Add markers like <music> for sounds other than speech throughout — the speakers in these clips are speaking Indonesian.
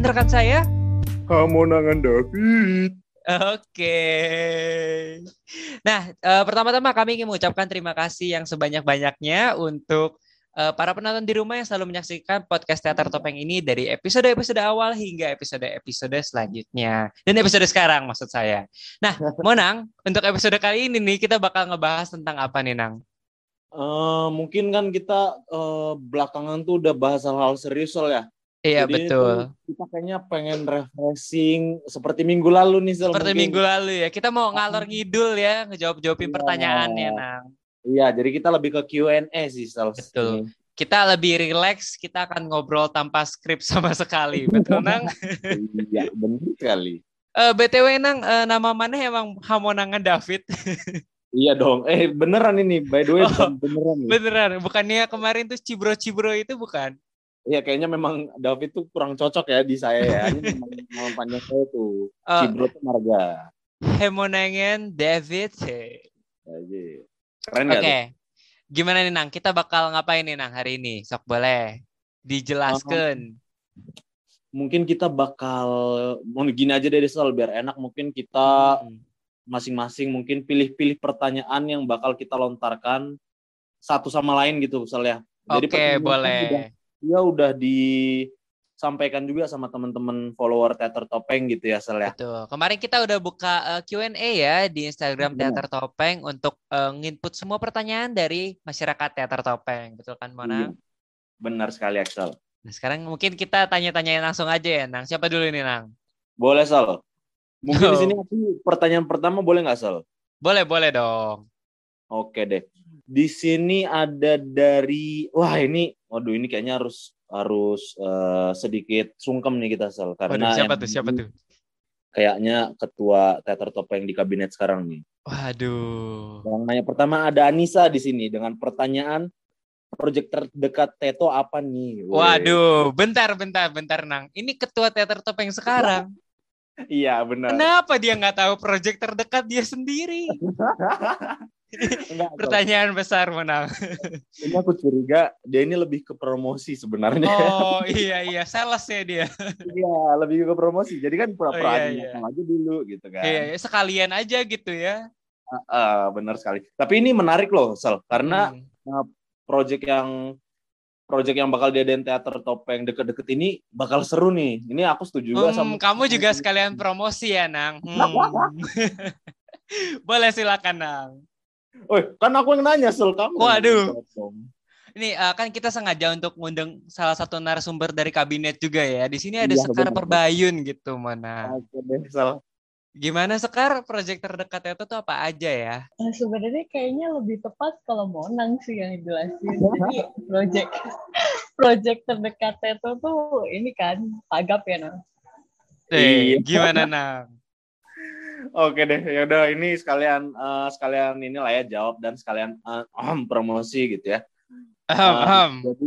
Dan rekan saya Hamonangan David. Oke. Nah, uh, pertama-tama kami ingin mengucapkan terima kasih yang sebanyak-banyaknya untuk uh, para penonton di rumah yang selalu menyaksikan podcast Teater Topeng ini dari episode-episode awal hingga episode-episode selanjutnya. Dan episode sekarang maksud saya. Nah, <laughs> Monang, untuk episode kali ini nih kita bakal ngebahas tentang apa nih, Nang? Uh, mungkin kan kita uh, belakangan tuh udah bahas hal-hal serius soal ya. Iya Jadi betul. Kita kayaknya pengen refreshing seperti minggu lalu nih. Seperti mungkin. minggu lalu ya. Kita mau ngalor ngidul ya, ngejawab-jawabin iya. pertanyaannya, Nang. Iya, jadi kita lebih ke Q&A sih, Sel. Betul. Kita lebih relax, kita akan ngobrol tanpa skrip sama sekali, <laughs> betul, Nang? iya, benar sekali. Uh, eh, BTW, Nang, uh, nama mana emang Hamonangan David? <laughs> Iya dong. Eh beneran ini by the way oh, beneran. Beneran. Bukannya kemarin tuh cibro-cibro itu bukan? Iya kayaknya memang David tuh kurang cocok ya di saya ya. Ini memang <laughs> panjang saya tuh. Oh. Cibro tuh marga. Hemonengen David. Ya, Keren Oke. Okay. Gimana nih Nang? Kita bakal ngapain nih Nang hari ini? Sok boleh dijelaskan. Uh, mungkin kita bakal mau gini aja deh soal biar enak mungkin kita hmm masing-masing mungkin pilih-pilih pertanyaan yang bakal kita lontarkan satu sama lain gitu misalnya. Oke, boleh. Udah, dia udah disampaikan juga sama teman-teman follower Teater Topeng gitu ya, Sel ya. Betul. Kemarin kita udah buka uh, eh, Q&A ya di Instagram Benar. Teater Topeng untuk uh, nginput semua pertanyaan dari masyarakat Teater Topeng. Betul kan, Mona? Iya. Benar sekali, Axel. Nah, sekarang mungkin kita tanya-tanyain langsung aja ya, Nang. Siapa dulu ini, Nang? Boleh, Sal. Mungkin oh. di sini aku pertanyaan pertama boleh nggak Sal? Boleh, boleh dong. Oke deh. Di sini ada dari wah ini waduh ini kayaknya harus harus uh, sedikit sungkem nih kita Sal karena waduh, siapa tuh siapa tuh? Kayaknya ketua teater topeng di kabinet sekarang nih. Waduh. Yang nanya pertama ada Anissa di sini dengan pertanyaan proyek terdekat Teto apa nih? Waduh, bentar, bentar, bentar, Nang. Ini ketua teater topeng sekarang. Iya benar. Kenapa dia nggak tahu proyek terdekat dia sendiri? <laughs> Enggak, Pertanyaan besar menang. ini aku curiga dia ini lebih ke promosi sebenarnya. Oh iya iya, sales ya dia. iya, lebih ke promosi. Jadi kan pura-pura oh, iya, iya. aja dulu gitu kan. Iya, iya, sekalian aja gitu ya. Uh, uh, benar sekali. Tapi ini menarik loh, Sel, karena hmm. uh, project yang project yang bakal diadain teater topeng deket-deket ini bakal seru nih. Ini aku setuju juga hmm, sama. Kamu juga sekalian promosi ya, Nang. Hmm. <laughs> Boleh silakan, Nang. Woi, kan aku yang nanya, Sul. Kamu. Waduh. Ini uh, kan kita sengaja untuk ngundang salah satu narasumber dari kabinet juga ya. Di sini ada iya, Sekar Perbayun gitu, mana. Oke deh, Sal. Gimana Sekar proyek terdekat itu tuh apa aja ya? Nah, sebenarnya kayaknya lebih tepat kalau Monang sih yang jelasin. <laughs> Jadi proyek proyek terdekat itu tuh ini kan pagap ya Nang. Eh, iya. gimana Nang? Oke deh, ya udah ini sekalian uh, sekalian inilah ya jawab dan sekalian uh, um, <clears throat> promosi gitu ya. Um, uh, <laughs> jadi,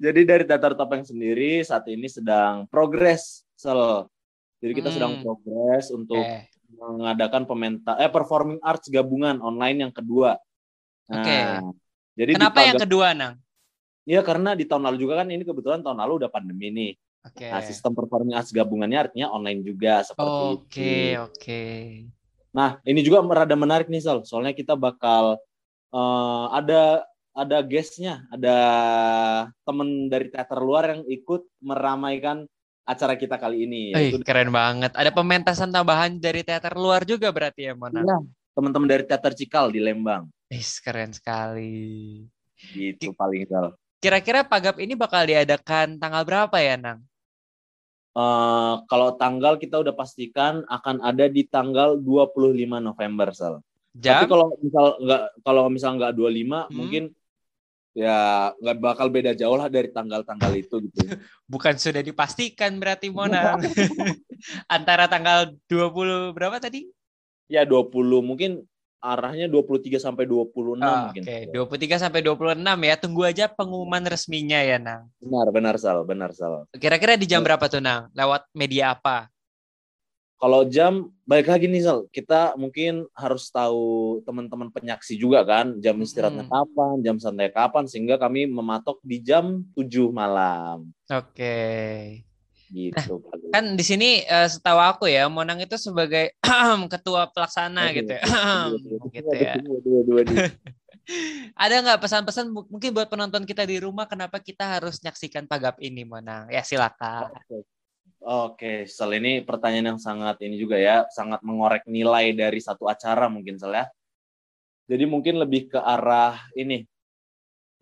jadi dari Teater Topeng sendiri saat ini sedang progres sel jadi kita hmm. sedang progres untuk okay. mengadakan pementa eh performing arts gabungan online yang kedua. Nah, Oke. Okay. Jadi kenapa yang kedua, Nang? Iya karena di tahun lalu juga kan ini kebetulan tahun lalu udah pandemi nih. Okay. Nah, sistem performing arts gabungannya artinya online juga seperti okay, itu. Oke, oke. Nah, ini juga rada menarik nih, Sol. Soalnya kita bakal uh, ada ada guestnya, ada temen dari teater luar yang ikut meramaikan acara kita kali ini. Yaitu... keren banget. Ada pementasan tambahan dari teater luar juga berarti ya, Mona? Iya, teman-teman dari teater Cikal di Lembang. Is keren sekali. Itu paling gal. Kira-kira Pagap ini bakal diadakan tanggal berapa ya, Nang? Uh, kalau tanggal kita udah pastikan akan ada di tanggal 25 November, Sal. Jam? Tapi kalau misal nggak kalau misal nggak 25 hmm. mungkin ya nggak bakal beda jauh lah dari tanggal-tanggal itu gitu. <laughs> Bukan sudah dipastikan berarti Mona. <laughs> Antara tanggal 20 berapa tadi? Ya 20 mungkin arahnya 23 sampai 26 oh, mungkin. Oke, okay. 23 sampai 26 ya. Tunggu aja pengumuman resminya ya, Nang. Benar, benar Sal, benar Sal. Kira-kira di jam berapa tuh, Nang? Lewat media apa? kalau jam baik lagi nih Sal, kita mungkin harus tahu teman-teman penyaksi juga kan jam istirahatnya hmm. kapan, jam santai kapan sehingga kami mematok di jam 7 malam. Oke. Okay. Gitu. Nah, kan di sini uh, setahu aku ya, Monang itu sebagai <clears throat> ketua pelaksana Aduh, gitu ya. gitu ya. Ada nggak pesan-pesan mungkin buat penonton kita di rumah kenapa kita harus nyaksikan pagap ini, Monang? Ya silakan. Oke, Oke, Sel ini pertanyaan yang sangat ini juga ya, sangat mengorek nilai dari satu acara mungkin Sel ya. Jadi mungkin lebih ke arah ini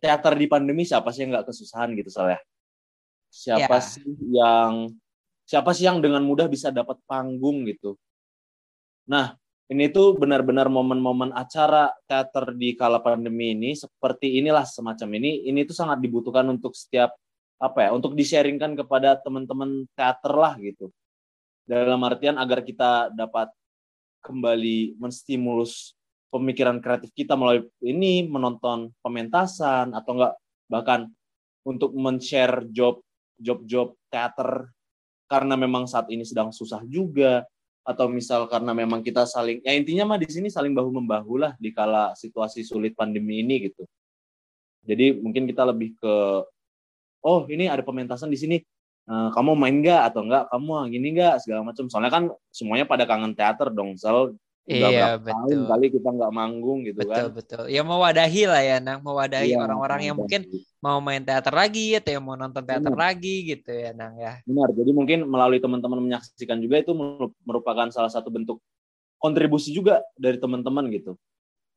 teater di pandemi siapa sih yang nggak kesusahan gitu Sel ya? Siapa yeah. sih yang siapa sih yang dengan mudah bisa dapat panggung gitu? Nah, ini tuh benar-benar momen-momen acara teater di kala pandemi ini seperti inilah semacam ini. Ini tuh sangat dibutuhkan untuk setiap apa ya untuk di-sharingkan kepada teman-teman teater lah gitu dalam artian agar kita dapat kembali menstimulus pemikiran kreatif kita melalui ini menonton pementasan atau enggak bahkan untuk men-share job job-job teater karena memang saat ini sedang susah juga atau misal karena memang kita saling ya intinya mah di sini saling bahu membahu lah di kala situasi sulit pandemi ini gitu. Jadi mungkin kita lebih ke oh ini ada pementasan di sini uh, kamu main nggak atau enggak kamu gini nggak? Segala macam. Soalnya kan semuanya pada kangen teater dong sel iya, betul. tahun kali kita nggak manggung gitu betul, kan. Betul betul. Ya mewadahi lah ya nang. Mewadahi iya, orang-orang yang mungkin mau main teater lagi atau yang mau nonton teater benar. lagi gitu ya nang ya. Benar. Jadi mungkin melalui teman-teman menyaksikan juga itu merupakan salah satu bentuk kontribusi juga dari teman-teman gitu.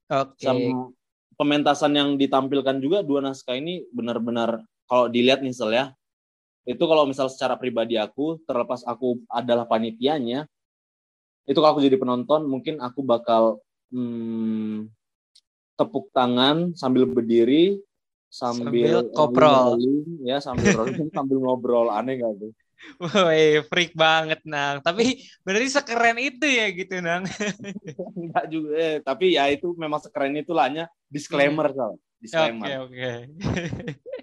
Oke. Okay. sama pementasan yang ditampilkan juga dua naskah ini benar-benar kalau dilihat misal ya itu kalau misal secara pribadi aku terlepas aku adalah panitianya itu kalau aku jadi penonton mungkin aku bakal hmm, tepuk tangan sambil berdiri sambil, sambil koprol ya sambil rolling <laughs> sambil ngobrol aneh gak tuh Woi, freak banget, Nang. Tapi berarti sekeren itu ya gitu, Nang. <laughs> Enggak juga, eh, tapi ya itu memang sekeren itu lahnya disclaimer, hmm. Disclaimer. Oke, okay, oke. Okay.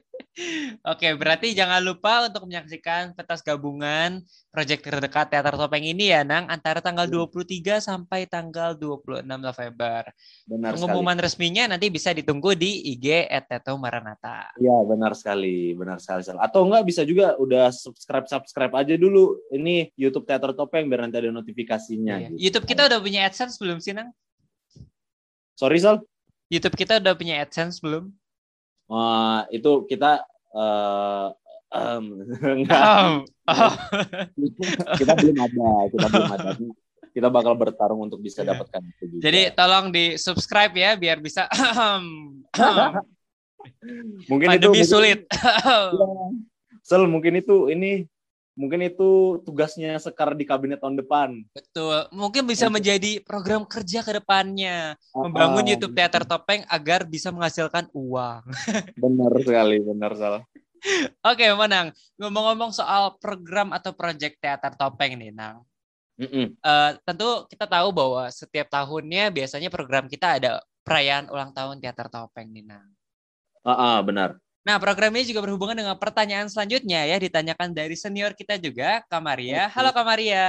Oke, berarti jangan lupa untuk menyaksikan petas gabungan proyek terdekat Teater Topeng ini ya, Nang, antara tanggal 23 iya. sampai tanggal 26 November. Benar Pengumuman sekali. resminya nanti bisa ditunggu di IG @teto maranata. Iya, benar sekali, benar sekali. Atau enggak bisa juga udah subscribe subscribe aja dulu ini YouTube Teater Topeng biar nanti ada notifikasinya. Iya. Gitu. YouTube kita udah punya AdSense belum sih, Nang? Sorry, Sal. YouTube kita udah punya AdSense belum? Uh, itu kita uh, um, <laughs> enggak kita belum ada kita belum ada kita bakal bertarung untuk bisa yeah. dapatkan itu juga. Jadi tolong di subscribe ya biar bisa mungkin Pandemi itu sulit. ya. Sel mungkin itu ini mungkin itu tugasnya Sekar di kabinet tahun depan. Betul. Mungkin bisa menjadi program kerja ke depannya. Membangun YouTube Teater Topeng agar bisa menghasilkan uang. <laughs> benar sekali, benar salah. Oke, Menang. Ngomong-ngomong soal program atau proyek Teater Topeng nih, Nang. Mm -mm. Uh, tentu kita tahu bahwa setiap tahunnya biasanya program kita ada perayaan ulang tahun Teater Topeng nih, Nang. Ah, uh, uh, benar. Nah, program ini juga berhubungan dengan pertanyaan selanjutnya ya, ditanyakan dari senior kita juga, Kak Maria. Halo Kak Maria.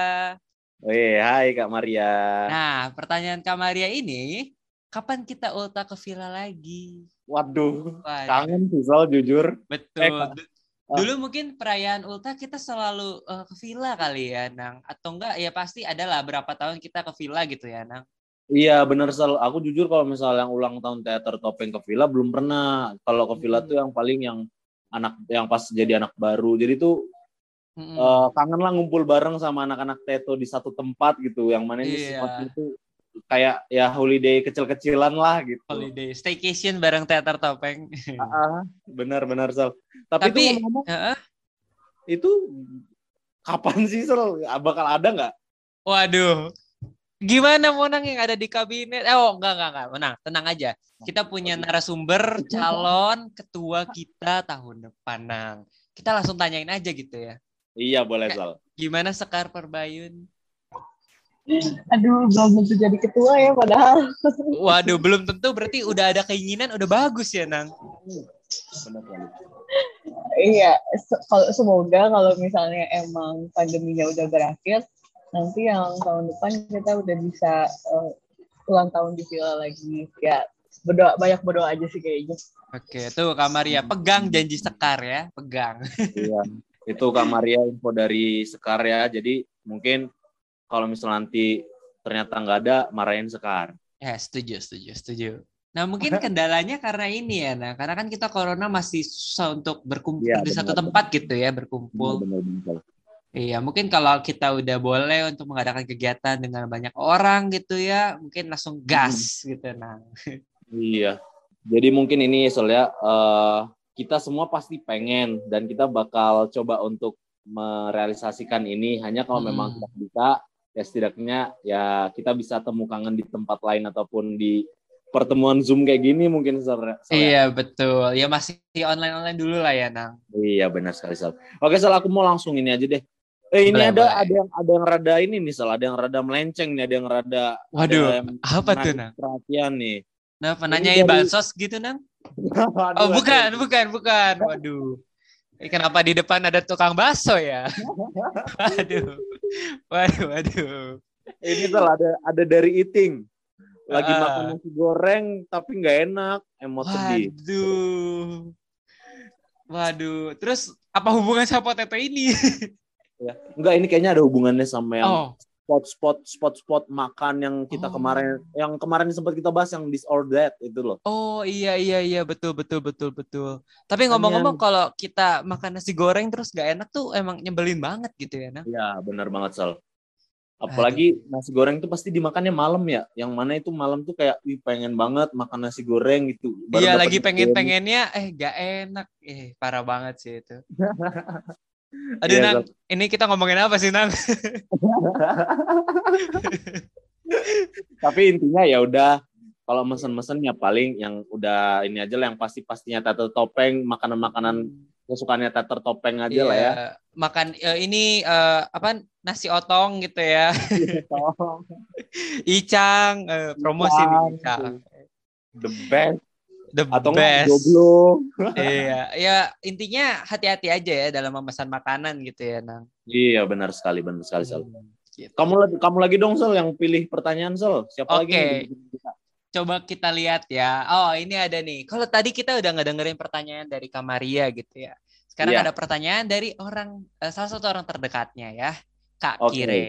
Wih, hai Kak Maria. Nah, pertanyaan Kak Maria ini, kapan kita ulta ke villa lagi? Waduh, Waduh. kangen sih soal jujur. Betul. Eh, Dulu mungkin perayaan ulta kita selalu uh, ke villa kali ya, Nang. Atau enggak, ya pasti adalah berapa tahun kita ke villa gitu ya, Nang. Iya benar sel. Aku jujur kalau misalnya yang ulang tahun teater topeng ke villa belum pernah. Kalau ke villa hmm. tuh yang paling yang anak yang pas jadi anak baru. Jadi tuh hmm. uh, kangen lah ngumpul bareng sama anak-anak teto di satu tempat gitu. Yang mana ini iya. sifatnya itu kayak ya holiday kecil-kecilan lah gitu. Holiday staycation bareng teater topeng. uh, benar benar sel. Tapi, Tapi itu ngomong uh, itu kapan sih sel? Bakal ada nggak? Waduh, Gimana Monang yang ada di kabinet? Eh, oh, enggak, enggak, enggak. Menang, tenang aja. Kita punya narasumber <laughs> calon ketua kita tahun depan, Nang. Kita langsung tanyain aja gitu ya. Iya, boleh, Sal. Gimana Sekar Perbayun? Aduh, belum tentu jadi ketua ya padahal. <laughs> Waduh, belum tentu berarti udah ada keinginan, udah bagus ya, Nang. Benar Iya, kalau semoga kalau misalnya emang pandeminya udah berakhir, nanti yang tahun depan kita udah bisa uh, ulang tahun di villa lagi. Ya berdoa banyak berdoa aja sih kayaknya. Oke tuh Kak Maria. Pegang janji Sekar ya pegang. Iya itu Kak Maria info dari Sekar ya. Jadi mungkin kalau misal nanti ternyata nggak ada marahin Sekar. Ya setuju setuju setuju. Nah mungkin kendalanya karena ini ya, nah karena kan kita corona masih susah untuk berkumpul ya, di satu tempat gitu ya berkumpul. Benar, benar, Iya mungkin kalau kita udah boleh untuk mengadakan kegiatan dengan banyak orang gitu ya, mungkin langsung gas hmm. gitu nah. Iya, jadi mungkin ini soalnya uh, kita semua pasti pengen dan kita bakal coba untuk merealisasikan ini hanya kalau hmm. memang tidak bisa ya setidaknya ya kita bisa temu kangen di tempat lain ataupun di pertemuan Zoom kayak gini mungkin sore. Iya betul. Ya masih online online dulu lah ya Nang. Iya benar sekali Sal. Oke Sal aku mau langsung ini aja deh. Eh ini boleh, ada boleh. ada yang ada yang rada ini nih Sal, ada yang rada melenceng nih, ada yang rada Waduh, yang apa tuh Nang? Perhatian nih. Nah, penanyain dari... bansos gitu Nang? <laughs> oh bukan, bukan, bukan. Waduh. Eh, kenapa di depan ada tukang bakso ya? <laughs> waduh. Waduh, waduh. Ini Sal ada ada dari eating lagi uh, makan nasi goreng tapi nggak enak emot sedih waduh waduh terus apa hubungan sama potato ini <laughs> ya enggak ini kayaknya ada hubungannya sama yang oh. spot-spot spot-spot makan yang kita oh. kemarin yang kemarin sempat kita bahas yang this or that itu loh oh iya iya iya betul betul betul betul tapi ngomong-ngomong kalau kita makan nasi goreng terus nggak enak tuh emang nyebelin banget gitu ya nah ya benar banget Sal Apalagi nasi goreng itu pasti dimakannya malam ya. Yang mana itu malam tuh kayak Wih, pengen banget makan nasi goreng gitu. iya lagi pengen-pengennya eh gak enak. Eh parah banget sih itu. <laughs> Aduh iya, Nang, ini kita ngomongin apa sih Nang? <laughs> Tapi intinya ya udah kalau mesen-mesen ya paling yang udah ini aja lah yang pasti pastinya tato topeng makanan-makanan kesukaannya teater topeng aja yeah. lah ya. Iya, makan uh, ini uh, apa nasi otong gitu ya. <laughs> Icang uh, promosi Icang. Icang. The best. The Atau best. <laughs> Iya, ya intinya hati-hati aja ya dalam memesan makanan gitu ya, Nang. Iya, benar sekali, benar sekali, Sal. Hmm, gitu. Kamu lagi kamu lagi dong, Sal, yang pilih pertanyaan, Sal. Siapa okay. lagi? coba kita lihat ya. Oh, ini ada nih. Kalau tadi kita udah ngedengerin pertanyaan dari Kamaria gitu ya. Sekarang yeah. ada pertanyaan dari orang uh, salah satu orang terdekatnya ya, Kak okay. Kire.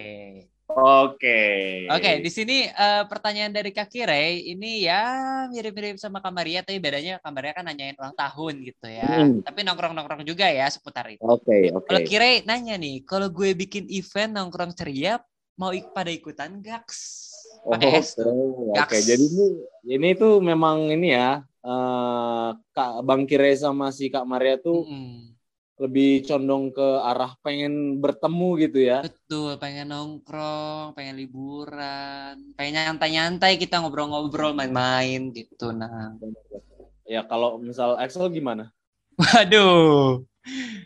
Oke. Okay. Oke, okay, di sini uh, pertanyaan dari Kak Kire ini ya mirip-mirip sama Kamaria tapi bedanya Kamaria kan nanyain ulang tahun gitu ya. Hmm. Tapi nongkrong-nongkrong juga ya seputar itu. Oke, okay, oke. Okay. Kalau Kire nanya nih, kalau gue bikin event nongkrong ceria mau ik pada ikutan gaks? pakai oh, S Oke, okay. jadi ini ini tuh memang ini ya uh, Kak Bang Kire sama si Kak Maria tuh mm -hmm. Lebih condong ke arah pengen bertemu gitu ya. Betul, pengen nongkrong, pengen liburan, pengen nyantai-nyantai kita ngobrol-ngobrol main-main gitu nah. Ya kalau misal Excel gimana? Waduh.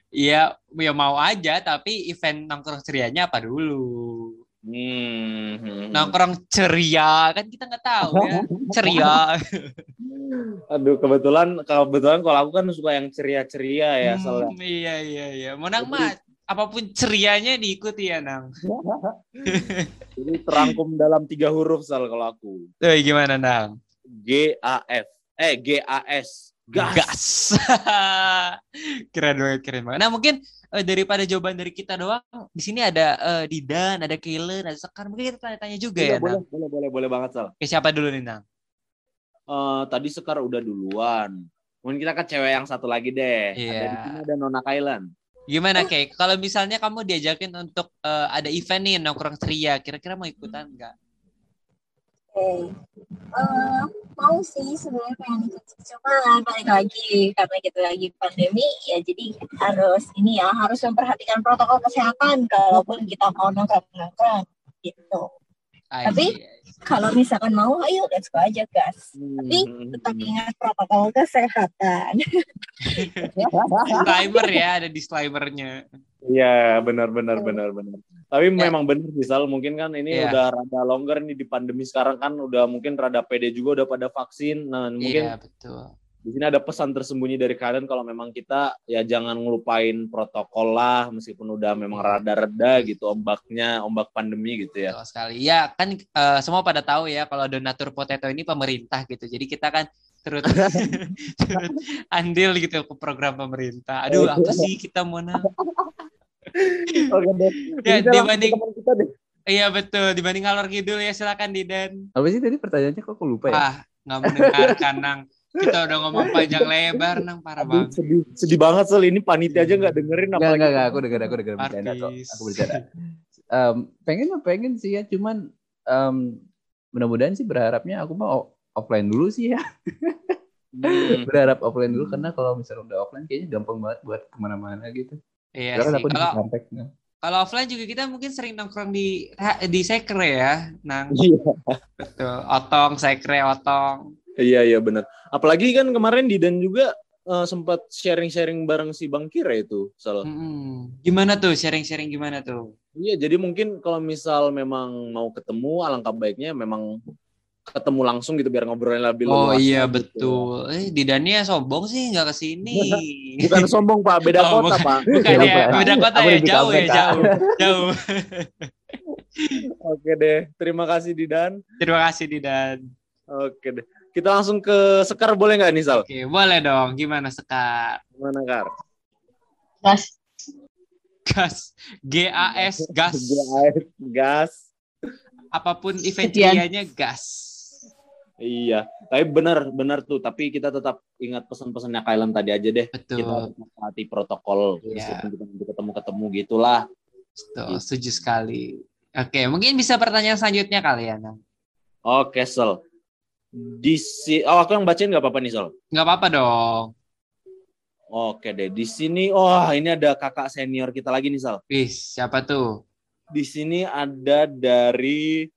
Iya, ya mau aja tapi event nongkrong cerianya apa dulu? Hmm. Nongkrong ceria kan kita nggak tahu ya <laughs> ceria. <laughs> Aduh kebetulan kebetulan kalau aku kan suka yang ceria-ceria ya hmm, soalnya. Iya iya iya. Menang mah apa pun cerianya diikuti ya nang. <laughs> Jadi terangkum dalam tiga huruf sal kalau aku. Eh gimana nang? G A F eh G A S gas. gas. keren banget keren banget. Nah mungkin uh, daripada jawaban dari kita doang, di sini ada uh, Didan, ada Kaylen, ada Sekar. Mungkin kita tanya-tanya juga iya, ya, boleh, Nang? Boleh, boleh, boleh banget, Sal. Oke, siapa dulu nih, Nang? Uh, tadi Sekar udah duluan. Mungkin kita ke cewek yang satu lagi deh. Iya. Ada di sini ada Nona Kailan. Gimana, Kay? Kalau misalnya kamu diajakin untuk uh, ada event nih nongkrong ceria, kira-kira mau ikutan nggak? Okay. Uh, mau sih sebenarnya pengen ikut cuma balik lagi karena kita lagi pandemi ya jadi harus ini ya harus memperhatikan protokol kesehatan kalaupun kita mau nongkrong-nongkrong gitu. I Tapi kalau misalkan mau ayo let's go aja gas. Hmm. Tapi tetap ingat protokol kesehatan. <laughs> disclaimer ya, ada disclaimernya. Iya, benar benar benar benar. Tapi ya. memang benar sih Sal, mungkin kan ini ya. udah rada longgar nih di pandemi sekarang kan udah mungkin rada pede juga udah pada vaksin. Nah, mungkin Iya, betul. di sini ada pesan tersembunyi dari kalian kalau memang kita ya jangan ngelupain protokol lah meskipun udah memang rada-reda gitu ombaknya ombak pandemi gitu ya. Betul sekali. Ya kan uh, semua pada tahu ya kalau donatur potato ini pemerintah gitu. Jadi kita kan turut <laughs> <laughs> turut andil gitu ke program pemerintah. Aduh <laughs> apa sih kita mau nang? <laughs> Oke deh. Ya dibanding kita deh. Iya betul dibanding ngalor kidul ya silakan Didan. Apa sih tadi pertanyaannya kok aku lupa ya? Ah nggak mendengarkan nang kita udah ngomong panjang lebar nang parah banget. Sedih, sedih banget soal ini panitia aja nggak dengerin apa. Enggak, enggak, aku denger, aku denger bercanda kok. Aku bercanda. um, pengen mah pengen sih ya, cuman um, mudah-mudahan sih berharapnya aku mau offline dulu sih ya. hmm. <laughs> Berharap offline dulu karena kalau misalnya udah offline kayaknya gampang banget buat ke mana-mana gitu. Iya Karena sih. Aku kalau kalau offline juga kita mungkin sering nongkrong di di sekre ya, nang. Iya. Betul. Otong, sekre, otong. Iya iya benar. Apalagi kan kemarin Didan juga uh, sempat sharing-sharing bareng si Bang Kira itu, salah. Hmm, gimana tuh sharing-sharing gimana tuh? Iya, jadi mungkin kalau misal memang mau ketemu, alangkah baiknya memang ketemu langsung gitu biar ngobrolnya lebih luas. Oh iya gitu. betul. Eh Didannya sombong sih nggak ke sini. <laughs> bukan sombong pak, beda oh, kota bukan, pak. Bukan ya, beda kota ya jauh ya jauh, jauh. <laughs> Oke deh, terima kasih Didan. Terima kasih Didan. Oke deh. Kita langsung ke Sekar boleh nggak nih Sal? Oke, boleh dong. Gimana Sekar? Gimana Kar? Gas. Gas. G-A-S, gas. G-A-S, gas. Apa pun event gas. Iya, tapi benar benar tuh. Tapi kita tetap ingat pesan-pesannya Kailan tadi aja deh. Betul. Kita harus mentaati protokol. Iya. Kita ketemu-ketemu gitulah. Betul, gitu. setuju sekali. Oke, mungkin bisa pertanyaan selanjutnya kalian. Ya, Oke, Sel di si oh aku yang bacain nggak apa-apa nih Sol nggak apa-apa dong oke deh di sini oh ini ada kakak senior kita lagi nih Sol Wis, siapa tuh di sini ada dari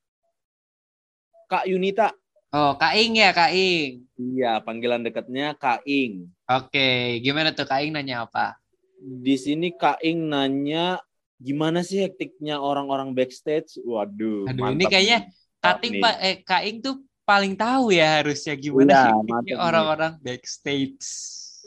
Kak Yunita oh Kak Ing ya Kak Ing iya panggilan dekatnya Kak Ing oke gimana tuh Kak Ing nanya apa di sini Kak Ing nanya gimana sih hektiknya orang-orang backstage waduh Aduh, ini kayaknya Kating Pak eh Kak Ing tuh paling tahu ya harusnya gimana iya, orang-orang backstage.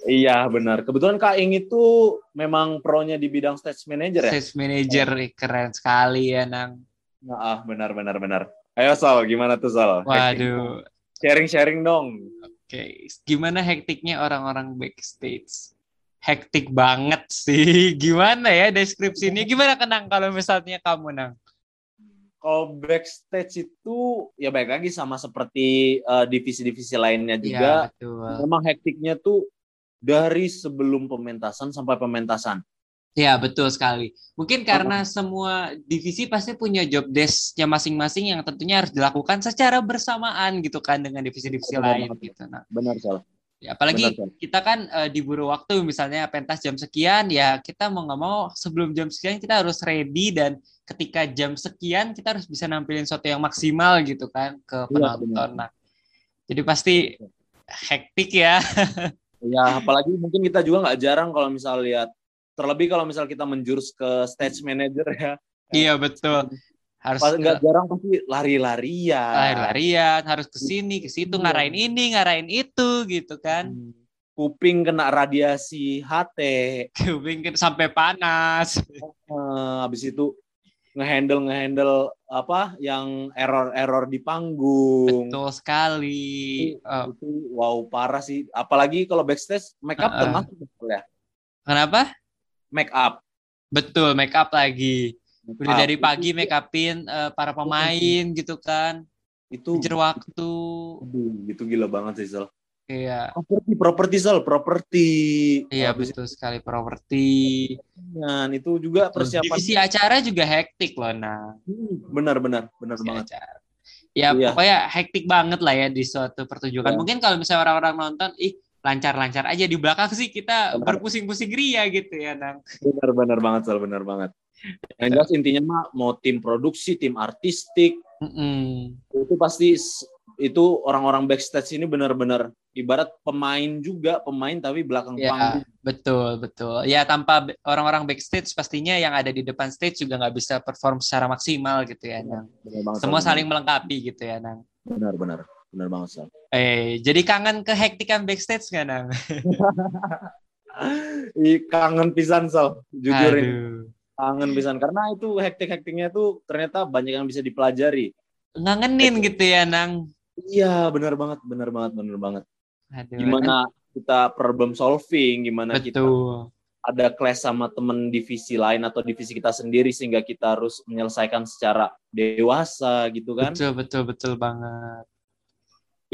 Iya benar. Kebetulan Kak Ing itu memang pro-nya di bidang stage manager ya. Stage manager oh. keren sekali ya Nang. Nah, benar benar benar. Ayo Sal, gimana tuh Sal? Waduh. Sharing-sharing dong. Oke, okay. gimana hektiknya orang-orang backstage? Hektik banget sih. <laughs> Gimana ya deskripsi ini? Gimana kenang kalau misalnya kamu nang? kalau backstage itu ya baik lagi sama seperti uh, divisi-divisi lainnya juga. Ya, betul. Memang hektiknya tuh dari sebelum pementasan sampai pementasan. Ya betul sekali. Mungkin karena oh. semua divisi pasti punya job desknya masing-masing yang tentunya harus dilakukan secara bersamaan gitu kan dengan divisi-divisi lain gitu. Nah, benar salah. Ya, apalagi Benar, kita kan uh, diburu waktu misalnya pentas jam sekian ya kita mau nggak mau sebelum jam sekian kita harus ready dan ketika jam sekian kita harus bisa nampilin sesuatu yang maksimal gitu kan ke iya, penonton. Nah, jadi pasti hektik ya. <laughs> ya, apalagi mungkin kita juga nggak jarang kalau misal lihat terlebih kalau misal kita menjurus ke stage manager ya. Iya betul harus nggak jarang pasti lari-larian lari-larian harus ke sini ke situ iya. ngarain ini ngarain itu gitu kan hmm. kuping kena radiasi HT <laughs> kuping kena sampai panas uh, habis itu ngehandle ngehandle apa yang error-error di panggung betul sekali itu, oh. itu wow parah sih apalagi kalau backstage make up uh -uh. termasuk ya kenapa make up betul make up lagi Udah dari pagi make upin uh, para pemain gitu kan. Itu Kejar waktu. Aduh, itu gila banget sih, Sal. Iya. Properti, properti Sal, properti. Iya, Habis betul sekali properti. Dan itu juga persiapan. Divisi acara juga hektik loh, nah. Hmm, benar, benar, benar Divisi banget. Acara. Ya, iya. pokoknya hektik banget lah ya di suatu pertunjukan. Iya. Mungkin kalau misalnya orang-orang nonton, ih lancar-lancar aja di belakang sih kita berpusing-pusing ria gitu ya, Nang. Benar, benar banget, Sal, benar banget. Yang jelas intinya mah mau tim produksi, tim artistik, mm -hmm. itu pasti itu orang-orang backstage ini benar-benar ibarat pemain juga pemain tapi belakang ya, panggung. Betul betul. Ya tanpa orang-orang backstage pastinya yang ada di depan stage juga nggak bisa perform secara maksimal gitu ya, Nang. Semua saling melengkapi gitu ya, Nang. Benar benar. benar banget Sal. Eh, jadi kangen ke hektikan backstage nggak nang? <laughs> kangen pisan Sal, jujur ini. Kangen pisan karena itu hektik-hektiknya tuh ternyata banyak yang bisa dipelajari. Ngangenin gitu ya nang? Iya benar banget, benar banget, benar banget. Aduh, gimana kan? kita problem solving, gimana Betul. kita ada clash sama temen divisi lain atau divisi kita sendiri sehingga kita harus menyelesaikan secara dewasa gitu kan betul betul betul banget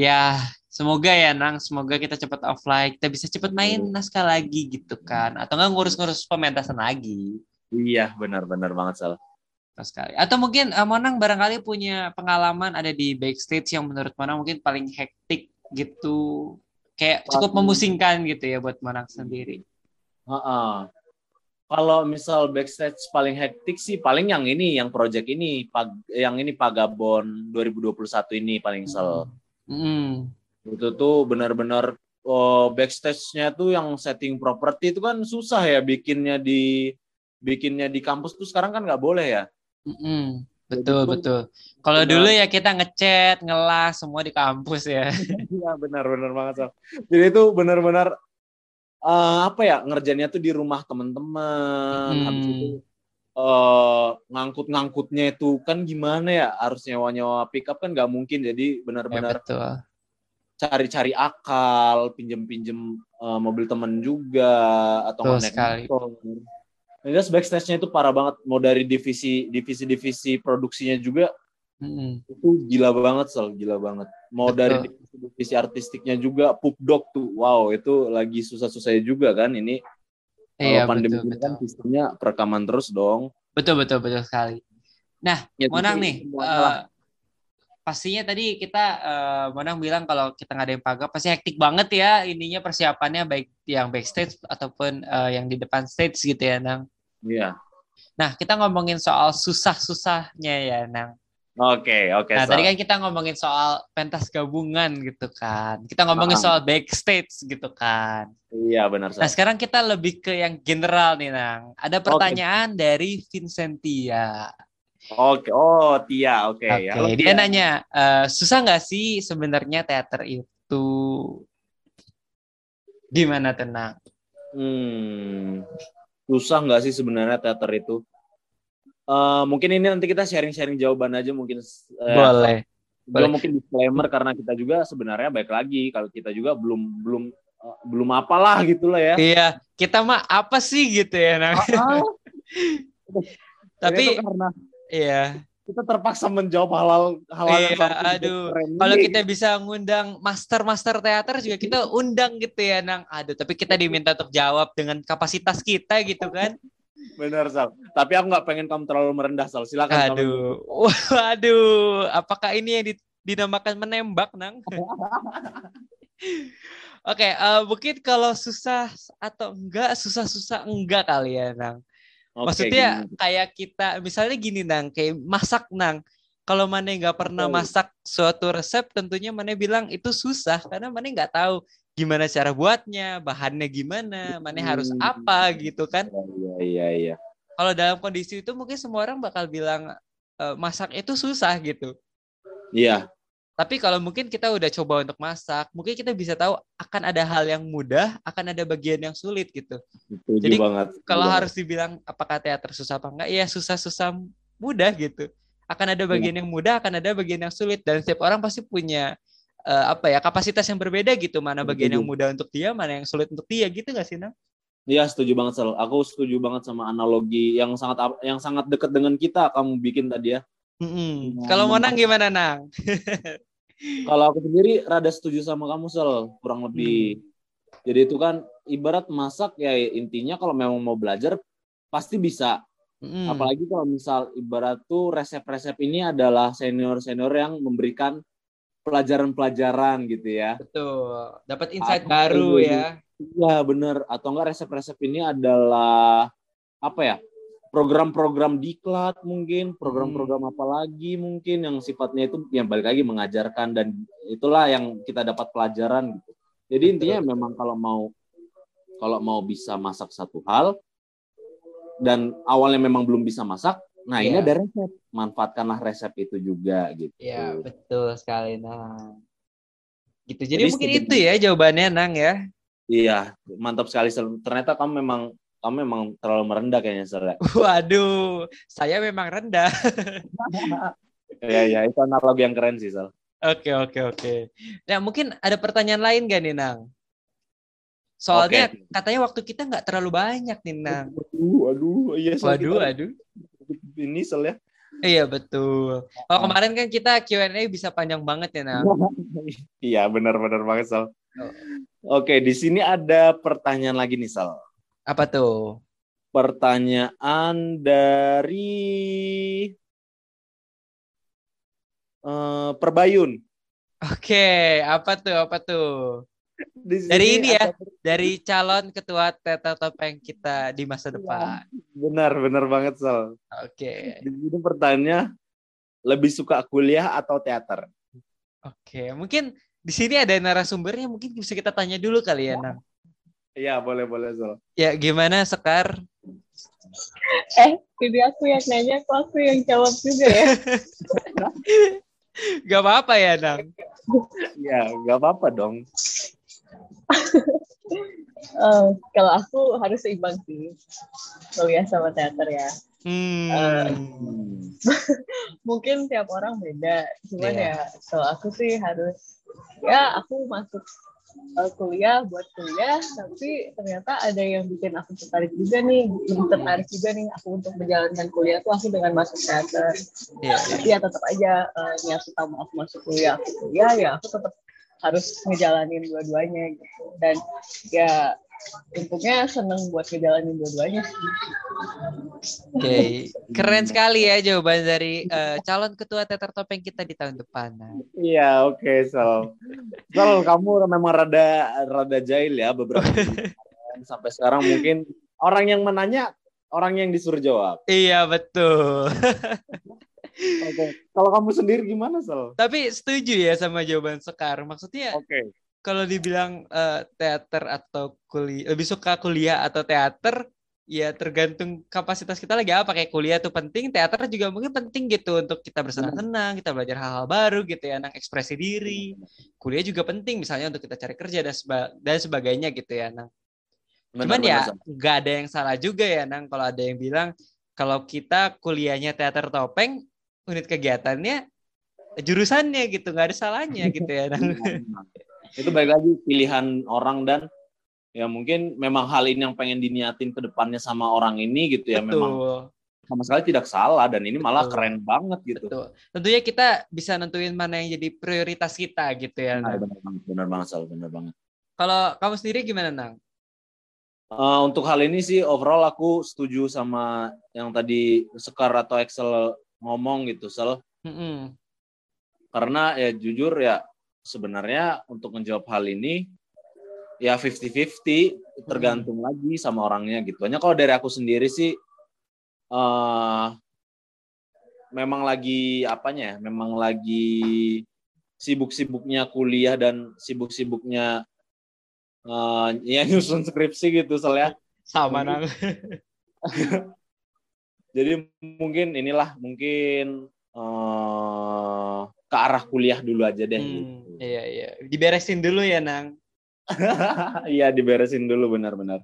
ya semoga ya nang. Semoga kita cepat offline. Kita bisa cepat main naskah lagi gitu kan. Atau nggak ngurus-ngurus pementasan lagi. Iya benar benar banget salah sekali. Atau mungkin uh, Monang barangkali punya pengalaman ada di backstage yang menurut Monang mungkin paling hektik gitu. Kayak cukup memusingkan gitu ya buat Monang sendiri. Uh-uh. Kalau misal backstage paling hektik sih paling yang ini, yang project ini, pag, yang ini Pagabon 2021 ini paling sel. Mm. Itu tuh benar-benar oh, backstage-nya tuh yang setting properti itu kan susah ya bikinnya di bikinnya di kampus tuh sekarang kan nggak boleh ya. Mm-mm. Betul Jadi, betul. Kalau dulu ya kita ngechat, ngelas semua di kampus ya. <laughs> Iya benar benar banget so. Jadi itu benar-benar uh, apa ya ngerjainnya tuh di rumah teman-teman hmm. habis itu uh, ngangkut-ngangkutnya itu kan gimana ya harus nyawa-nyawa pickup kan nggak mungkin jadi benar-benar ya, cari-cari akal pinjem-pinjem uh, mobil teman juga atau naik motor Jelas backstage-nya itu parah banget mau dari divisi divisi divisi produksinya juga Hmm. Itu gila banget, Sal. Gila banget. Mau Betul. dari divisi artistiknya juga, Pup Dog tuh. Wow, itu lagi susah-susah juga kan. Ini iya, kalau pandemi betul, kan sistemnya perekaman terus dong. Betul, betul, betul sekali. Nah, ya, Monang nih, uh, pastinya tadi kita uh, Monang bilang kalau kita ngadain paga pasti hektik banget ya ininya persiapannya baik yang backstage ataupun uh, yang di depan stage gitu ya, Nang. Iya. Nah, kita ngomongin soal susah-susahnya ya, Nang. Oke, okay, oke. Okay, nah, so. tadi kan kita ngomongin soal pentas gabungan gitu kan. Kita ngomongin soal backstage gitu kan. Iya, benar. So. Nah, sekarang kita lebih ke yang general nih, Nang. Ada pertanyaan okay. dari Vincentia. Oke, okay. oh Tia, oke okay. okay. ya. Dia nanya, uh, susah nggak sih sebenarnya teater itu? Gimana tenang? Hmm, susah nggak sih sebenarnya teater itu? Uh, mungkin ini nanti kita sharing-sharing jawaban aja mungkin. Uh, Boleh. Boleh. mungkin disclaimer karena kita juga sebenarnya baik lagi kalau kita juga belum belum uh, belum apalah gitulah ya. Iya, kita mah apa sih gitu ya nah. <laughs> Tapi karena iya kita terpaksa menjawab hal-hal hal iya, aduh kalau kita bisa ngundang master master teater juga kita undang gitu ya nang aduh tapi kita diminta untuk jawab dengan kapasitas kita gitu kan Benar, Sal. Tapi aku nggak pengen kamu terlalu merendah, Sal. Silakan. Aduh. Waduh. Apakah ini yang dinamakan menembak, Nang? <laughs> Oke, okay, uh, eh, mungkin kalau susah atau enggak, susah-susah enggak kali ya, Nang. Okay, Maksudnya gini. kayak kita, misalnya gini, Nang, kayak masak, Nang. Kalau mana nggak pernah masak suatu resep, tentunya mana bilang itu susah karena mana nggak tahu gimana cara buatnya, bahannya gimana, mana harus hmm. apa gitu kan. Iya, iya, iya. Kalau dalam kondisi itu mungkin semua orang bakal bilang e, masak itu susah gitu. Iya. Tapi kalau mungkin kita udah coba untuk masak, mungkin kita bisa tahu akan ada hal yang mudah, akan ada bagian yang sulit gitu. Setuju Jadi banget. kalau banget. harus dibilang apakah teater susah apa enggak, ya susah-susah mudah gitu. Akan ada bagian ya. yang mudah, akan ada bagian yang sulit dan setiap orang pasti punya uh, apa ya kapasitas yang berbeda gitu mana bagian yang mudah untuk dia mana yang sulit untuk dia gitu gak sih Nang? Iya setuju banget Sel. Aku setuju banget sama analogi yang sangat yang sangat dekat dengan kita kamu bikin tadi ya. Mm-hmm. Kalau mau Nang gimana Nang? <laughs> <laughs> Kalau aku sendiri rada setuju sama kamu Sel kurang lebih. Hmm. Jadi itu kan ibarat masak ya intinya kalau memang mau belajar pasti bisa. Hmm. Apalagi kalau misal ibarat tuh resep-resep ini adalah senior-senior yang memberikan pelajaran-pelajaran gitu ya. Betul. Dapat insight Atau baru ya. Iya benar. Atau enggak resep-resep ini adalah apa ya? Program-program diklat mungkin, program-program hmm. apa lagi mungkin yang sifatnya itu yang balik lagi mengajarkan dan itulah yang kita dapat pelajaran gitu. Jadi Betul. intinya memang kalau mau kalau mau bisa masak satu hal dan awalnya memang belum bisa masak, Nah, yeah. ini ada resep. Manfaatkanlah resep itu juga gitu. Iya, betul sekali. Nah. Gitu. Jadi, Jadi mungkin itu ya jawabannya Nang ya. Iya, mantap sekali. Ternyata kamu memang kamu memang terlalu merendah kayaknya Sel. Ya. Waduh, saya memang rendah. <laughs> Iya, iya, itu analogi yang keren sih, Sel. Oke, oke, oke. Nah, mungkin ada pertanyaan lain gak nih, Nang? Soalnya okay. katanya waktu kita nggak terlalu banyak nih, Nang. Waduh, aduh, iya. Waduh, aduh. Ini ya. Iya betul. Oh kemarin kan kita Q&A bisa panjang banget ya, Nang. <laughs> iya, benar-benar banget, Sal. Oh. Oke, di sini ada pertanyaan lagi nih, Sal. Apa tuh? Pertanyaan dari uh, Perbayun. Oke, apa tuh? Apa tuh? Dari ini ya, dari calon ketua Teta Topeng kita di masa iya, depan. Benar, benar banget, Sal. Oke. Di sini pertanyaannya, lebih suka kuliah atau teater? Oke, mungkin di sini ada narasumbernya, mungkin bisa kita tanya dulu kali ya, Nang. Iya, boleh, boleh, Sol. Ya, gimana Sekar? Eh, jadi aku yang nanya, kok aku yang jawab juga ya? <laughs> gak apa-apa ya, Nang? Ya, gak apa-apa dong. Uh, <laughs> kalau aku harus seimbang sih, kuliah sama teater ya. Hmm. Uh, <laughs> mungkin tiap orang beda, cuman yeah. ya kalau aku sih harus ya aku masuk uh, kuliah buat kuliah tapi ternyata ada yang bikin aku tertarik juga nih tertarik juga nih aku untuk menjalankan kuliah tuh aku dengan masuk teater yeah, yeah. tapi ya tetap aja uh, niat utama aku masuk kuliah aku kuliah ya aku tetap harus ngejalanin dua-duanya gitu dan ya untungnya seneng buat ngejalanin dua-duanya Oke, okay. <laughs> keren sekali ya jawaban dari uh, calon ketua teater topeng kita di tahun depan. Iya, oke, okay, so. Sol, kamu memang rada rada jahil ya beberapa <laughs> sampai sekarang mungkin orang yang menanya orang yang disuruh jawab. Iya, betul. <laughs> Oke. Okay. Kalau kamu sendiri gimana, Sol? Tapi setuju ya sama jawaban Sekar. Maksudnya Oke. Okay kalau dibilang uh, teater atau kuliah lebih suka kuliah atau teater ya tergantung kapasitas kita lagi apa kayak kuliah tuh penting teater juga mungkin penting gitu untuk kita bersenang-senang kita belajar hal-hal baru gitu ya nang ekspresi diri kuliah juga penting misalnya untuk kita cari kerja dan seba dan sebagainya gitu ya nang cuman ya nggak ada yang salah juga ya nang kalau ada yang bilang kalau kita kuliahnya teater topeng unit kegiatannya jurusannya gitu nggak ada salahnya gitu ya nang <laughs> itu baik lagi pilihan orang dan ya mungkin memang hal ini yang pengen diniatin ke depannya sama orang ini gitu ya Betul. memang sama sekali tidak salah dan ini malah Betul. keren banget gitu. Betul. Tentunya kita bisa nentuin mana yang jadi prioritas kita gitu ya. Nah, benar banget, benar banget, Sal, benar banget. Kalau kamu sendiri gimana, Nang? Uh, untuk hal ini sih overall aku setuju sama yang tadi Sekar atau Excel ngomong gitu, Sal. Mm -hmm. Karena ya jujur ya sebenarnya untuk menjawab hal ini ya 50-50 tergantung hmm. lagi sama orangnya gitu. Hanya kalau dari aku sendiri sih uh, memang lagi apanya ya? Memang lagi sibuk-sibuknya kuliah dan sibuk-sibuknya uh, ya <laughs> nyusun skripsi gitu soalnya. Sama nang. <laughs> <laughs> Jadi mungkin inilah mungkin uh, ke arah kuliah dulu aja deh. Hmm, gitu. Iya iya, diberesin dulu ya Nang. <laughs> Iya diberesin dulu benar-benar.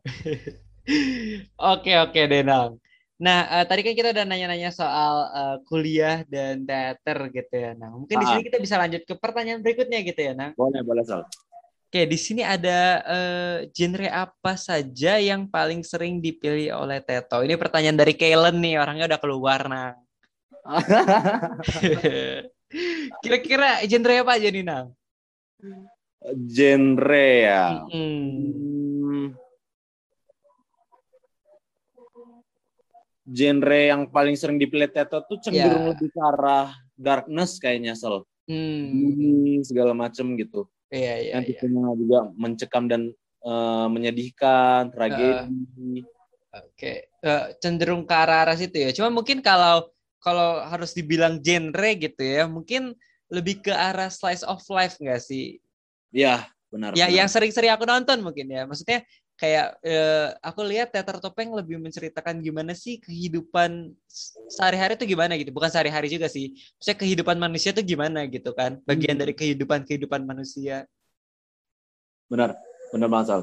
<laughs> oke oke deh Nang. Nah uh, tadi kan kita udah nanya-nanya soal uh, kuliah dan teater gitu ya Nang. Mungkin ah. di sini kita bisa lanjut ke pertanyaan berikutnya gitu ya Nang. Boleh boleh Sal. Oke di sini ada uh, genre apa saja yang paling sering dipilih oleh Teto? Ini pertanyaan dari Kaylen nih orangnya udah keluar Nang. <laughs> Kira-kira genre apa aja nih, Nang? Genre ya. Hmm. Genre yang paling sering dipilih Teto tuh cenderung yeah. lebih ke arah darkness kayaknya, Sel. Hmm. Ini segala macem gitu. Iya, iya. Yang yeah. juga mencekam dan uh, menyedihkan, tragedi. Uh, Oke, okay. uh, cenderung ke arah-arah situ ya. Cuma mungkin kalau kalau harus dibilang genre gitu ya, mungkin lebih ke arah slice of life nggak sih? Iya, benar. Ya, benar. yang sering-sering aku nonton mungkin ya. Maksudnya kayak eh, aku lihat teater topeng lebih menceritakan gimana sih kehidupan sehari-hari itu gimana gitu. Bukan sehari-hari juga sih. Maksudnya kehidupan manusia itu gimana gitu kan. Bagian hmm. dari kehidupan kehidupan manusia. benar benar banget Sal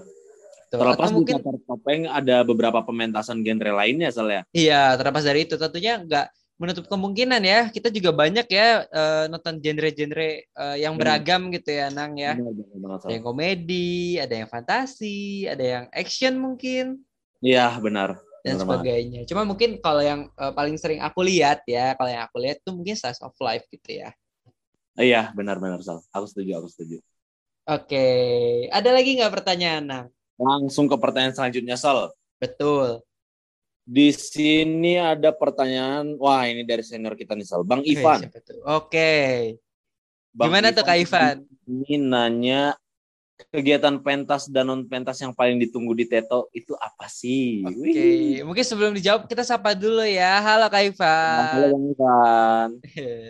terlepas di mungkin... topeng ada beberapa pementasan genre lainnya Sal ya iya terlepas dari itu tentunya nggak menutup kemungkinan ya kita juga banyak ya uh, nonton genre-genre uh, yang beragam hmm. gitu ya Nang ya. Benar, benar, benar, ada yang komedi ada yang fantasi ada yang action mungkin. Iya benar. Dan benar sebagainya. Cuma mungkin kalau yang uh, paling sering aku lihat ya kalau yang aku lihat tuh mungkin size of life gitu ya. Iya benar-benar Sal. Aku setuju aku setuju. Oke ada lagi nggak pertanyaan Nang? Langsung ke pertanyaan selanjutnya Sal. Betul di sini ada pertanyaan, wah ini dari senior kita nih Sal, Bang Ivan. Oke. Gimana Ivan, tuh Kak Ivan? Ini nanya kegiatan pentas dan non pentas yang paling ditunggu di Teto itu apa sih? Oke, okay. mungkin sebelum dijawab kita sapa dulu ya. Halo Kak Ivan. Halo Bang Ivan.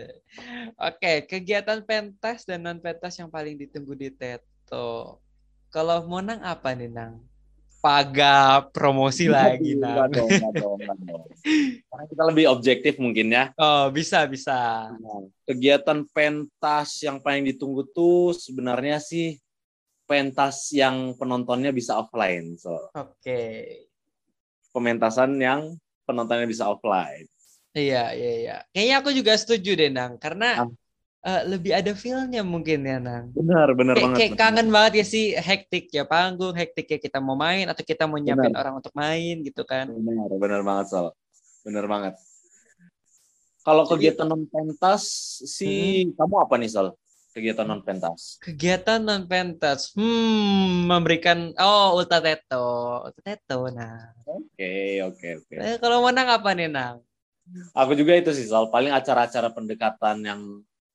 <laughs> Oke, kegiatan pentas dan non pentas yang paling ditunggu di Teto. Kalau mau nang apa nih nang? Paga promosi lagi nah. Karena kita lebih objektif mungkin ya. Oh, bisa bisa. Nah, kegiatan pentas yang paling ditunggu tuh sebenarnya sih pentas yang penontonnya bisa offline. So. Oke. Okay. Pementasan yang penontonnya bisa offline. Iya, iya, iya. Kayaknya aku juga setuju deh, Nang. Karena ah uh, lebih ada feelnya mungkin ya Nang. Benar, benar kayak, banget. Kayak kangen banget ya sih hektik ya panggung, hektik ya kita mau main atau kita mau nyiapin benar. orang untuk main gitu kan. Benar, benar banget Sol. Benar banget. Kalau kegiatan non pentas sih hmm. kamu apa nih Sol? Kegiatan non pentas. Kegiatan non pentas. Hmm, memberikan oh ulta teto. Ulta teto nah. Oke, oke, oke. Eh, kalau menang apa nih Nang? Aku juga itu sih Sol, paling acara-acara pendekatan yang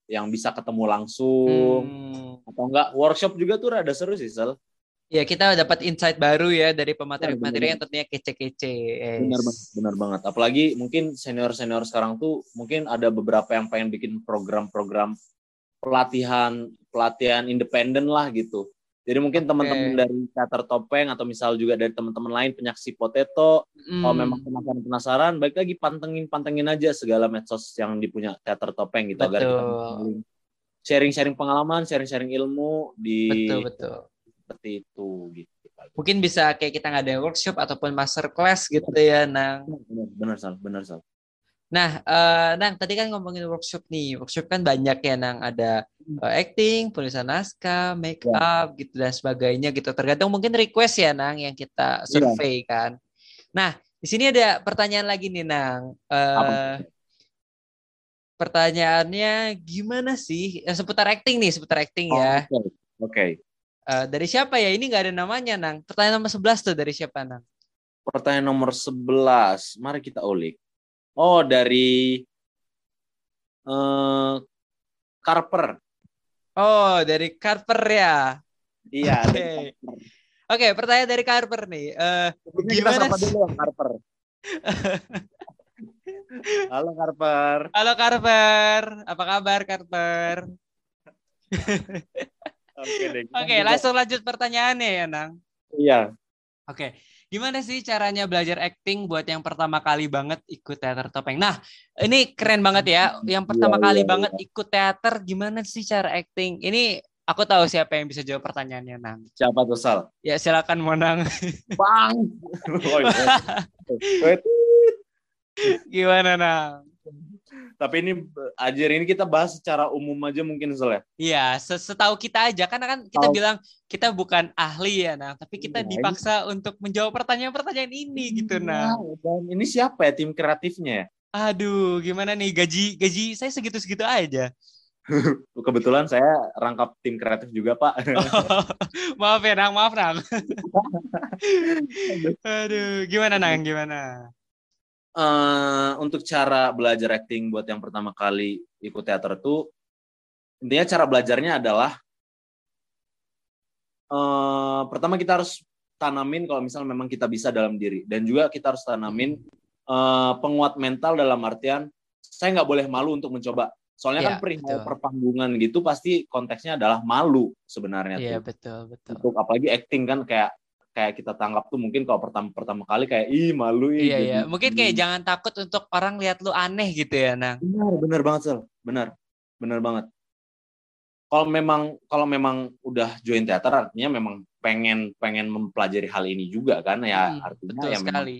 yang bisa ketemu langsung hmm. atau enggak workshop juga tuh rada seru sih Sel. Ya kita dapat insight baru ya dari pemateri-pemateri yang tentunya kece-kece. Yes. Benar banget, benar banget. Apalagi mungkin senior-senior sekarang tuh mungkin ada beberapa yang pengen bikin program-program pelatihan pelatihan independen lah gitu. Jadi mungkin okay. teman-teman dari teater topeng atau misal juga dari teman-teman lain penyaksi potato, mm. kalau memang penasaran penasaran, baik lagi pantengin pantengin aja segala medsos yang dipunya teater topeng gitu betul. agar kita sharing-sharing pengalaman, sharing-sharing ilmu di betul betul seperti itu gitu. Mungkin bisa kayak kita nggak ada workshop ataupun master class gitu ya, Nang. Benar, benar, benar, benar, benar. Nah, uh, Nang, tadi kan ngomongin workshop nih. Workshop kan banyak ya, Nang. Ada uh, acting, penulisan naskah, make ya. up, gitu dan sebagainya gitu. Tergantung mungkin request ya, Nang, yang kita iya. survei ya. kan. Nah, di sini ada pertanyaan lagi nih, Nang. Uh, pertanyaannya gimana sih? Ya, seputar acting nih, seputar acting ya. Oh, Oke. Okay. Uh, dari siapa ya? Ini nggak ada namanya, Nang. Pertanyaan nomor 11 tuh dari siapa, Nang? Pertanyaan nomor 11. Mari kita ulik. Oh, dari uh, Carper. Oh, dari Carper ya. Iya. Oke, okay. okay, pertanyaan dari Carper nih. Uh, gimana kita dulu Carper. <laughs> Halo Carper. Halo Carper. Apa kabar Carper? Oke, okay, okay, langsung lanjut pertanyaannya ya, Nang. Iya. Oke. Okay. Gimana sih caranya belajar acting buat yang pertama kali banget ikut teater topeng? Nah, ini keren banget ya. Yang pertama ya, kali ya, banget ya. ikut teater, gimana sih cara acting? Ini aku tahu siapa yang bisa jawab pertanyaannya, Nang. Siapa tuh, Sal? Ya, silakan Monang. Bang! <laughs> <laughs> gimana, Nang? Tapi ini ajar ini kita bahas secara umum aja mungkin soalnya. Iya, setahu kita aja karena kan kita Tau. bilang kita bukan ahli ya, nah, tapi kita ya, dipaksa ini. untuk menjawab pertanyaan-pertanyaan ini gitu, nah. Dan ini siapa ya tim kreatifnya ya? Aduh, gimana nih gaji gaji saya segitu-segitu aja. <laughs> Kebetulan saya rangkap tim kreatif juga, Pak. Oh, <laughs> maaf ya, Nang. Maaf, Nang. <laughs> Aduh, gimana, Nang? Gimana? uh, untuk cara belajar acting buat yang pertama kali ikut teater itu intinya cara belajarnya adalah uh, pertama kita harus tanamin kalau misalnya memang kita bisa dalam diri. Dan juga kita harus tanamin uh, penguat mental dalam artian saya nggak boleh malu untuk mencoba. Soalnya ya, kan perihal perpanggungan gitu pasti konteksnya adalah malu sebenarnya Iya betul betul. Untuk apalagi acting kan kayak kayak kita tangkap tuh mungkin kalau pertama pertama kali kayak ih malu ih, iya jadi, iya. Mungkin kayak hmm. jangan takut untuk orang lihat lu aneh gitu ya nang. Benar benar banget sel. Benar benar banget. Kalau memang kalau memang udah join teater artinya memang pengen pengen mempelajari hal ini juga kan ya hmm, artinya betul ya sekali.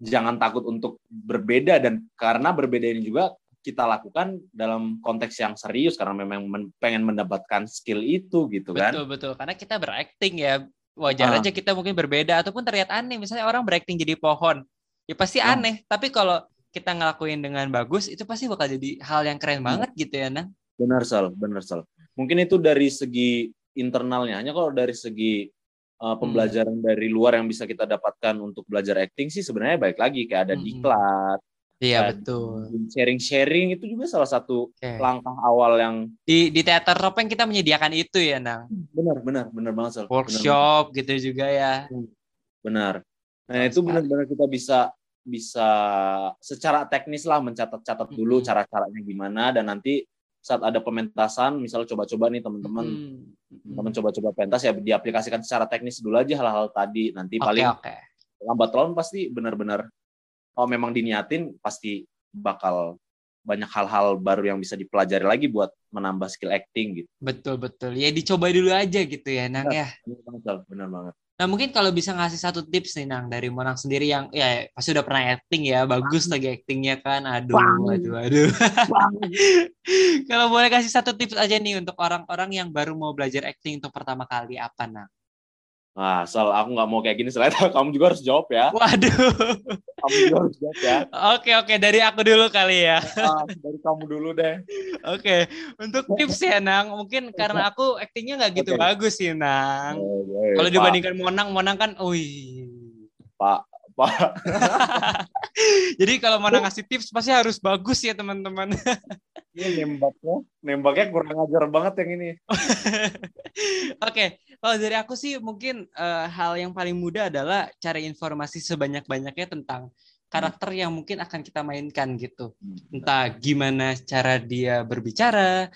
jangan takut untuk berbeda dan karena berbeda ini juga kita lakukan dalam konteks yang serius karena memang men, pengen mendapatkan skill itu gitu betul, kan. Betul betul. Karena kita berakting ya wajar uh. aja kita mungkin berbeda ataupun terlihat aneh misalnya orang berakting jadi pohon ya pasti uh. aneh tapi kalau kita ngelakuin dengan bagus itu pasti bakal jadi hal yang keren uh. banget gitu ya Nang benar Sal benar Sal mungkin itu dari segi internalnya hanya kalau dari segi uh, pembelajaran hmm. dari luar yang bisa kita dapatkan untuk belajar acting sih sebenarnya baik lagi kayak ada hmm. diklat Iya betul. Sharing-sharing itu juga salah satu okay. langkah awal yang di di teater topeng kita menyediakan itu ya, Nang. Benar, benar, benar banget, Sal. Workshop benar. gitu juga ya. Benar. Nah, itu benar-benar kita bisa bisa secara teknis lah mencatat-catat dulu hmm. cara-caranya gimana dan nanti saat ada pementasan misalnya coba-coba nih teman-teman hmm. teman coba-coba pentas ya diaplikasikan secara teknis dulu aja hal-hal tadi nanti okay, paling okay. lambat laun pasti benar-benar kalau memang diniatin pasti bakal banyak hal-hal baru yang bisa dipelajari lagi buat menambah skill acting gitu. Betul betul. Ya dicoba dulu aja gitu ya, Nang ya. Benar banget, benar banget. Nah mungkin kalau bisa ngasih satu tips nih Nang dari Monang sendiri yang ya pasti udah pernah acting ya bagus lagi actingnya kan aduh Bang. aduh aduh <laughs> kalau boleh kasih satu tips aja nih untuk orang-orang yang baru mau belajar acting untuk pertama kali apa Nang? Nah, soal aku nggak mau kayak gini, selain <laughs> kamu juga harus jawab ya. Waduh. Kamu juga harus jawab ya. Oke, oke. Dari aku dulu kali ya. Ah, dari kamu dulu deh. Oke. Untuk tips ya, Nang. Mungkin karena aku aktingnya nggak gitu okay. bagus sih, Nang. Oh, Kalau dibandingkan Monang, Monang kan, wih. Pak, Pak. <laughs> <laughs> Jadi kalau Monang ngasih tips, pasti harus bagus ya, teman-teman. <laughs> Ini nembaknya, nembaknya kurang ajar banget yang ini. <laughs> Oke, kalau dari aku sih mungkin uh, hal yang paling mudah adalah cari informasi sebanyak-banyaknya tentang karakter yang mungkin akan kita mainkan gitu. Hmm, Entah gimana cara dia berbicara,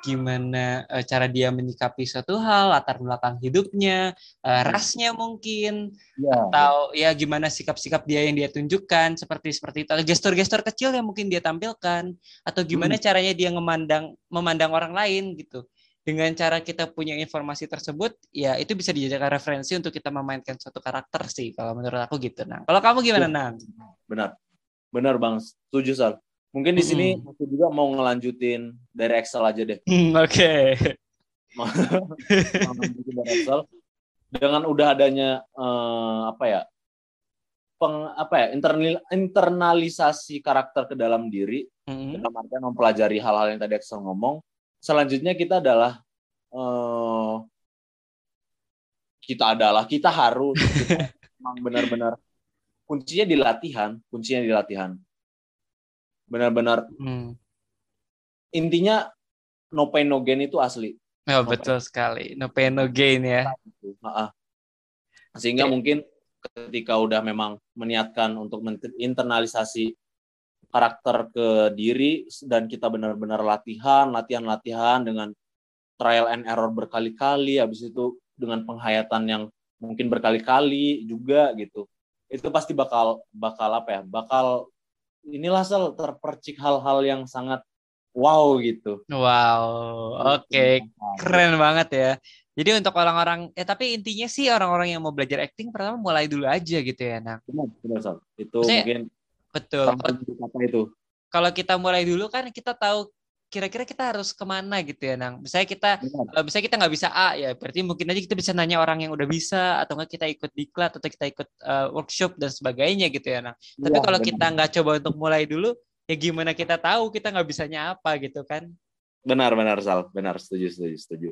gimana uh, cara dia menyikapi suatu hal, latar belakang hidupnya, uh, rasnya mungkin, ya. atau ya gimana sikap-sikap dia yang dia tunjukkan seperti seperti itu, gestur-gestur kecil yang mungkin dia tampilkan, atau gimana hmm. caranya dia memandang memandang orang lain gitu dengan cara kita punya informasi tersebut ya itu bisa dijadikan referensi untuk kita memainkan suatu karakter sih kalau menurut aku gitu Nang. Kalau kamu gimana ya. Nang? Benar. Benar Bang, setuju Sal. Mungkin di sini hmm. aku juga mau ngelanjutin dari Excel aja deh. Hmm, Oke. Okay. dari Excel dengan udah adanya uh, apa ya? Peng, apa ya internal, internalisasi karakter ke dalam diri hmm. dalam artian mempelajari hal-hal yang tadi Excel ngomong selanjutnya kita adalah uh, kita adalah kita harus <laughs> memang benar-benar kuncinya di latihan kuncinya di latihan benar-benar hmm. intinya no pain no gain itu asli oh, no betul pain. sekali no pain no gain ya sehingga okay. mungkin ketika udah memang meniatkan untuk internalisasi karakter ke diri dan kita benar-benar latihan, latihan-latihan dengan trial and error berkali-kali, habis itu dengan penghayatan yang mungkin berkali-kali juga gitu. Itu pasti bakal bakal apa ya? Bakal inilah sel terpercik hal-hal yang sangat wow gitu. Wow, oke, okay. keren banget ya. Jadi untuk orang-orang, eh tapi intinya sih orang-orang yang mau belajar acting pertama mulai dulu aja gitu ya, nak. Benar, benar, Itu Maksudnya, mungkin Betul. Kata itu. Kalau kita mulai dulu kan kita tahu kira-kira kita harus ke mana gitu ya nang? Misalnya kita Benar. misalnya kita nggak bisa A ya berarti mungkin aja kita bisa nanya orang yang udah bisa atau nggak kita ikut diklat atau kita ikut uh, workshop dan sebagainya gitu ya nang. Tapi ya, kalau kita nggak coba untuk mulai dulu ya gimana kita tahu kita nggak bisanya apa gitu kan? Benar benar sal. Benar setuju setuju setuju.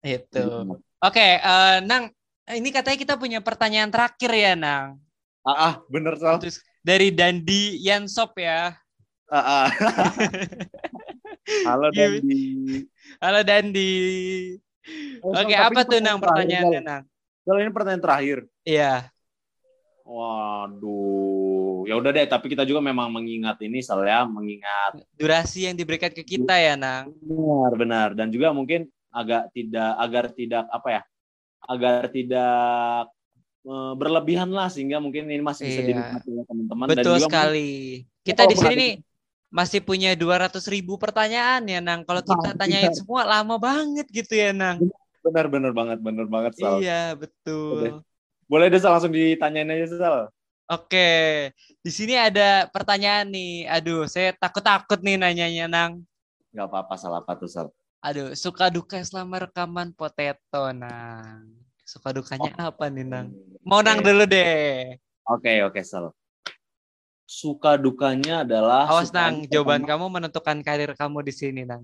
Itu oke okay, uh, eh, nang ini katanya kita punya pertanyaan terakhir ya nang. Ah, ah bener sal. Terus, dari Dandi Yansop ya. Uh, uh. <laughs> Halo Dandi. Halo Dandi. Oh, Oke, apa tuh Nang pertanyaannya Nang? Kalau ini pertanyaan terakhir. Iya. Waduh, ya udah deh. Tapi kita juga memang mengingat ini, soalnya mengingat durasi yang diberikan ke kita ya, Nang. Benar, benar. Dan juga mungkin agak tidak, agar tidak apa ya, agar tidak Eh, berlebihan lah sehingga mungkin ini masih bisa iya. dinikmati oleh teman-teman betul dan juga sekali kita di sini nih masih punya 200 ribu pertanyaan ya Nang. Kalau kita tanyain semua lama banget gitu ya Nang. Benar benar banget benar banget Sal. Iya betul. Boleh deh Sal langsung ditanyain aja Sal. Oke, di sini ada pertanyaan nih. Aduh, saya takut-takut nih nanyanya Nang. Gak apa-apa salah apa tuh Sal. Aduh, suka duka selama rekaman potato Nang. Suka dukanya oh. apa nih Nang? Mau Nang dulu deh. Oke okay, oke okay, Sal suka dukanya adalah awas nang. jawaban kamu menentukan karir kamu di sini nang.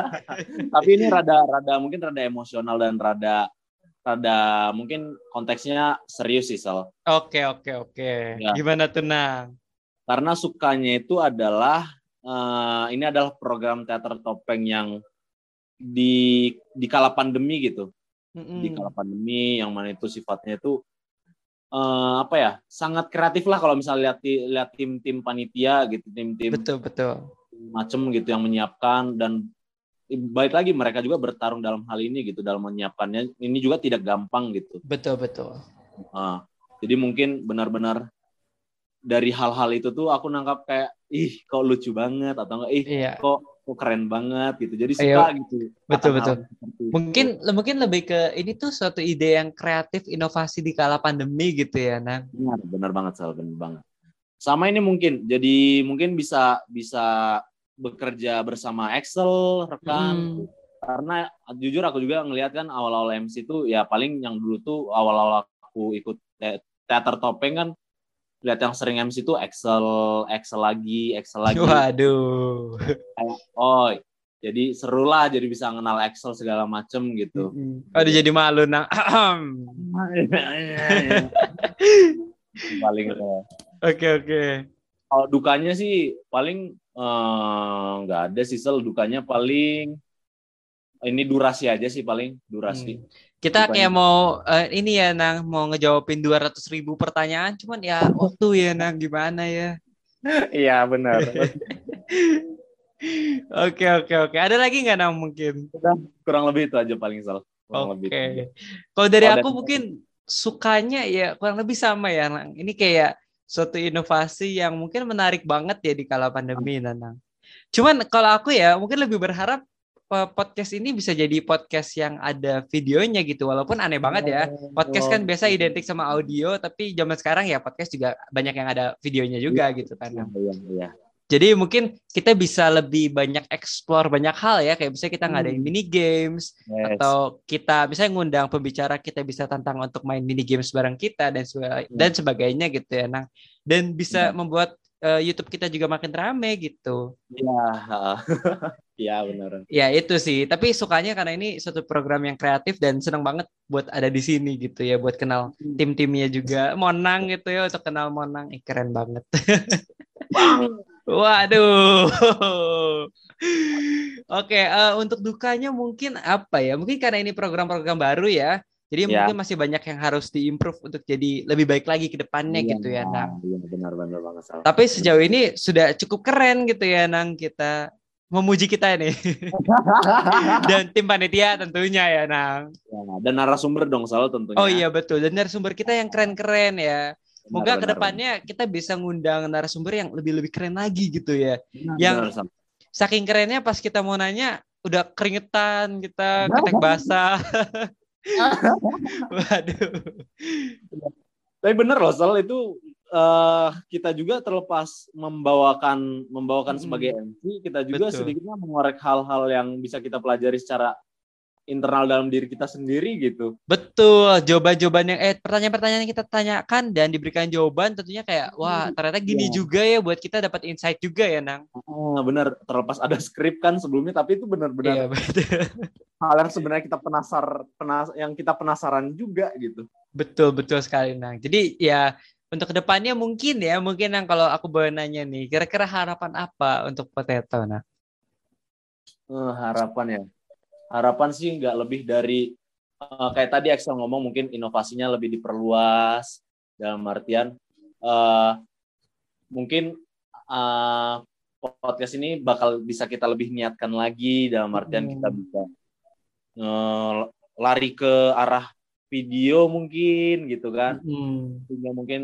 <laughs> Tapi ini rada rada mungkin rada emosional dan rada rada mungkin konteksnya serius sih Sal oke oke oke. Ya. gimana tuh nang? Karena sukanya itu adalah uh, ini adalah program teater topeng yang di di kala pandemi gitu. Mm -hmm. di kala pandemi yang mana itu sifatnya itu uh, apa ya sangat kreatif lah kalau misalnya lihat lihat tim-tim panitia gitu tim-tim betul betul. macem gitu yang menyiapkan dan baik lagi mereka juga bertarung dalam hal ini gitu dalam menyiapkannya. Ini juga tidak gampang gitu. Betul betul. Uh, jadi mungkin benar-benar dari hal-hal itu tuh aku nangkap kayak ih kok lucu banget atau enggak ih iya. kok kok keren banget gitu. Jadi suka Ayo. gitu. Betul betul. Mungkin itu. mungkin lebih ke ini tuh suatu ide yang kreatif, inovasi di kala pandemi gitu ya, Nang. Benar, benar banget Sal, benar banget. Sama ini mungkin jadi mungkin bisa bisa bekerja bersama Excel, rekan. Hmm. Karena jujur aku juga ngelihat kan awal-awal MC itu ya paling yang dulu tuh awal-awal aku ikut teater topeng kan lihat yang sering MC itu Excel, Excel lagi, Excel lagi. Waduh. oh, jadi seru lah, jadi bisa kenal Excel segala macem gitu. Aduh jadi malu nang. <laughs> paling. Oke oke. Kalau dukanya sih paling eh, nggak uh, ada sih sel dukanya paling ini durasi aja sih paling durasi. Hmm. Kita kayak mau uh, ini ya Nang mau ngejawabin 200 ribu pertanyaan cuman ya waktu ya Nang gimana ya? <laughs> Iya benar. <laughs> Oke oke oke. Ada lagi nggak Nang mungkin? Udah kurang lebih itu aja paling salah. Oke. Okay. Kalau dari oh, aku mungkin sukanya ya kurang lebih sama ya Nang. Ini kayak suatu inovasi yang mungkin menarik banget ya di kala pandemi Nang. Cuman kalau aku ya mungkin lebih berharap podcast ini bisa jadi podcast yang ada videonya gitu walaupun aneh banget ya podcast kan biasa identik sama audio tapi zaman sekarang ya podcast juga banyak yang ada videonya juga iya, gitu kan iya, iya, iya. jadi mungkin kita bisa lebih banyak explore banyak hal ya kayak bisa kita ngadain hmm. mini games yes. atau kita bisa ngundang pembicara kita bisa tantang untuk main mini games bareng kita dan sebagainya, hmm. dan sebagainya gitu ya nah dan bisa hmm. membuat uh, YouTube kita juga makin rame gitu. Iya, <laughs> iya benar. Ya itu sih, tapi sukanya karena ini satu program yang kreatif dan senang banget buat ada di sini gitu ya, buat kenal hmm. tim-timnya juga. Monang gitu ya untuk kenal Monang, eh, keren banget. <laughs> Waduh. Oke, okay, uh, eh, untuk dukanya mungkin apa ya? Mungkin karena ini program-program baru ya. Jadi ya. mungkin masih banyak yang harus diimprove untuk jadi lebih baik lagi ke depannya ya, gitu ya, Nang. Iya, benar benar banget. Salah. Tapi sejauh ini sudah cukup keren gitu ya, Nang, kita memuji kita ini. <laughs> dan tim panitia tentunya ya, Nang. Ya, dan narasumber dong, Sal tentunya. Oh iya, betul. Dan narasumber kita yang keren-keren ya. Semoga ke depannya kita bisa ngundang narasumber yang lebih-lebih keren lagi gitu ya. Benar, yang benar, saking kerennya pas kita mau nanya udah keringetan kita ketek <laughs> basah. <laughs> Waduh. Tapi bener loh, Sal itu uh, kita juga terlepas membawakan membawakan hmm. sebagai MC, kita juga Betul. sedikitnya mengorek hal-hal yang bisa kita pelajari secara internal dalam diri kita sendiri gitu. Betul, jawaban-jawaban yang eh pertanyaan-pertanyaan yang kita tanyakan dan diberikan jawaban tentunya kayak wah ternyata gini ya. juga ya buat kita dapat insight juga ya Nang. Ah, bener, terlepas ada skrip kan sebelumnya tapi itu benar-benar iya, hal yang sebenarnya kita penasar penas yang kita penasaran juga gitu. Betul, betul sekali Nang. Jadi ya untuk ke depannya mungkin ya mungkin yang kalau aku boleh nanya nih kira-kira harapan apa untuk Potato nah? Uh, harapan ya harapan sih nggak lebih dari uh, kayak tadi Excel ngomong mungkin inovasinya lebih diperluas dalam artian uh, mungkin uh, podcast ini bakal bisa kita lebih niatkan lagi dalam artian hmm. kita bisa uh, lari ke arah video mungkin gitu kan hmm. sehingga mungkin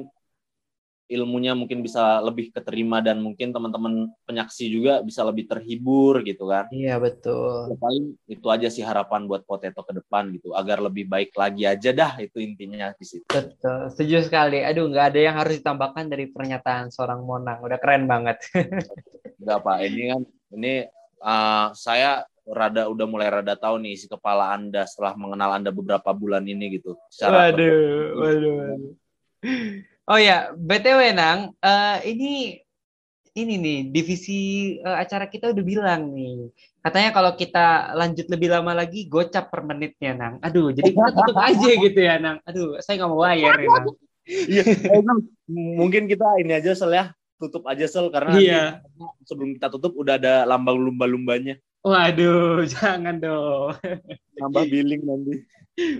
ilmunya mungkin bisa lebih keterima dan mungkin teman-teman penyaksi juga bisa lebih terhibur gitu kan. Iya betul. Ya, paling itu aja sih harapan buat Potato ke depan gitu agar lebih baik lagi aja dah itu intinya di situ. Betul, setuju sekali. Aduh nggak ada yang harus ditambahkan dari pernyataan seorang Monang, udah keren banget. <laughs> Enggak pak, ini kan ini uh, saya rada udah mulai rada tahu nih si kepala anda setelah mengenal anda beberapa bulan ini gitu. waduh, waduh, waduh. Oh ya, BTW Nang, uh, ini ini nih divisi uh, acara kita udah bilang nih. Katanya kalau kita lanjut lebih lama lagi gocap per menitnya Nang. Aduh, jadi kita tutup aja gitu ya Nang. Aduh, saya nggak mau bayar ya Nang. Iya, mungkin kita ini aja sel ya, tutup aja sel karena iya. sebelum kita tutup udah ada lambang lumba-lumbanya. Waduh, <laughs> jangan dong. Nambah billing nanti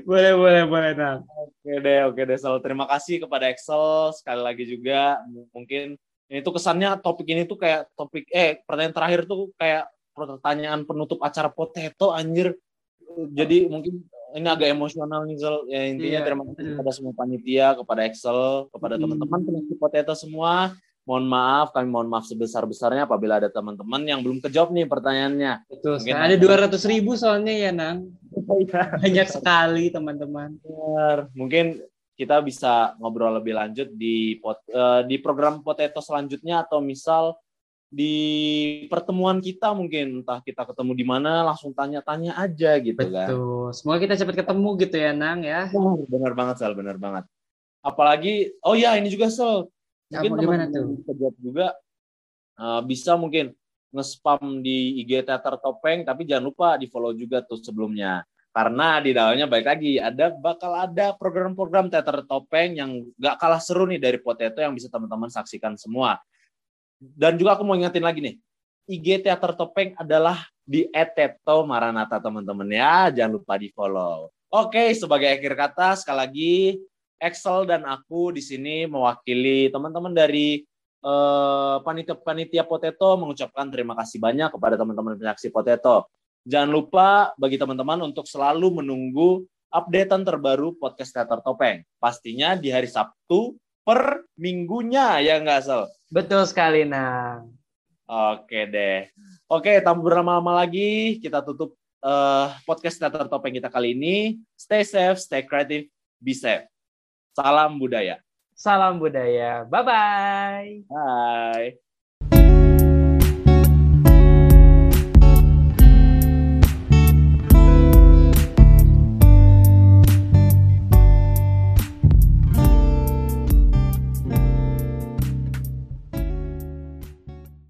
boleh boleh boleh nang oke deh oke deh selalu terima kasih kepada Excel sekali lagi juga. Mungkin ini tuh kesannya topik ini tuh kayak topik eh pertanyaan terakhir tuh kayak pertanyaan penutup acara potato anjir. Jadi mungkin ini agak emosional nih Zal. ya intinya yeah. terima kasih kepada semua panitia kepada Excel kepada teman-teman penutup potato semua mohon maaf, kami mohon maaf sebesar-besarnya apabila ada teman-teman yang belum kejawab nih pertanyaannya. Betul, Mungkin ada dua ratus ribu soalnya ya, Nang. Iya. Banyak sekali teman-teman. Mungkin kita bisa ngobrol lebih lanjut di pot, uh, di program Potato selanjutnya atau misal di pertemuan kita mungkin entah kita ketemu di mana langsung tanya-tanya aja gitu Betul. kan. Betul. Semoga kita cepat ketemu gitu ya Nang ya. Oh, benar banget Sal, benar banget. Apalagi oh ya ini juga Sal mungkin teman teman juga uh, bisa mungkin nge-spam di IG Teater Topeng tapi jangan lupa di follow juga tuh sebelumnya karena di dalamnya baik lagi ada bakal ada program-program teater topeng yang gak kalah seru nih dari Potato yang bisa teman-teman saksikan semua. Dan juga aku mau ingetin lagi nih, IG teater topeng adalah di @teto maranata teman-teman ya, jangan lupa di follow. Oke, sebagai akhir kata sekali lagi Excel dan aku di sini mewakili teman-teman dari uh, panitia-panitia Potato mengucapkan terima kasih banyak kepada teman-teman penyaksi Potato. Jangan lupa bagi teman-teman untuk selalu menunggu updatean terbaru podcast Teater Topeng. Pastinya di hari Sabtu per minggunya ya nggak Sel? Betul sekali, Nang. Oke deh. Oke, tanpa berlama-lama lagi, kita tutup uh, podcast Teater Topeng kita kali ini. Stay safe, stay creative, be safe. Salam budaya. Salam budaya. Bye-bye. Bye.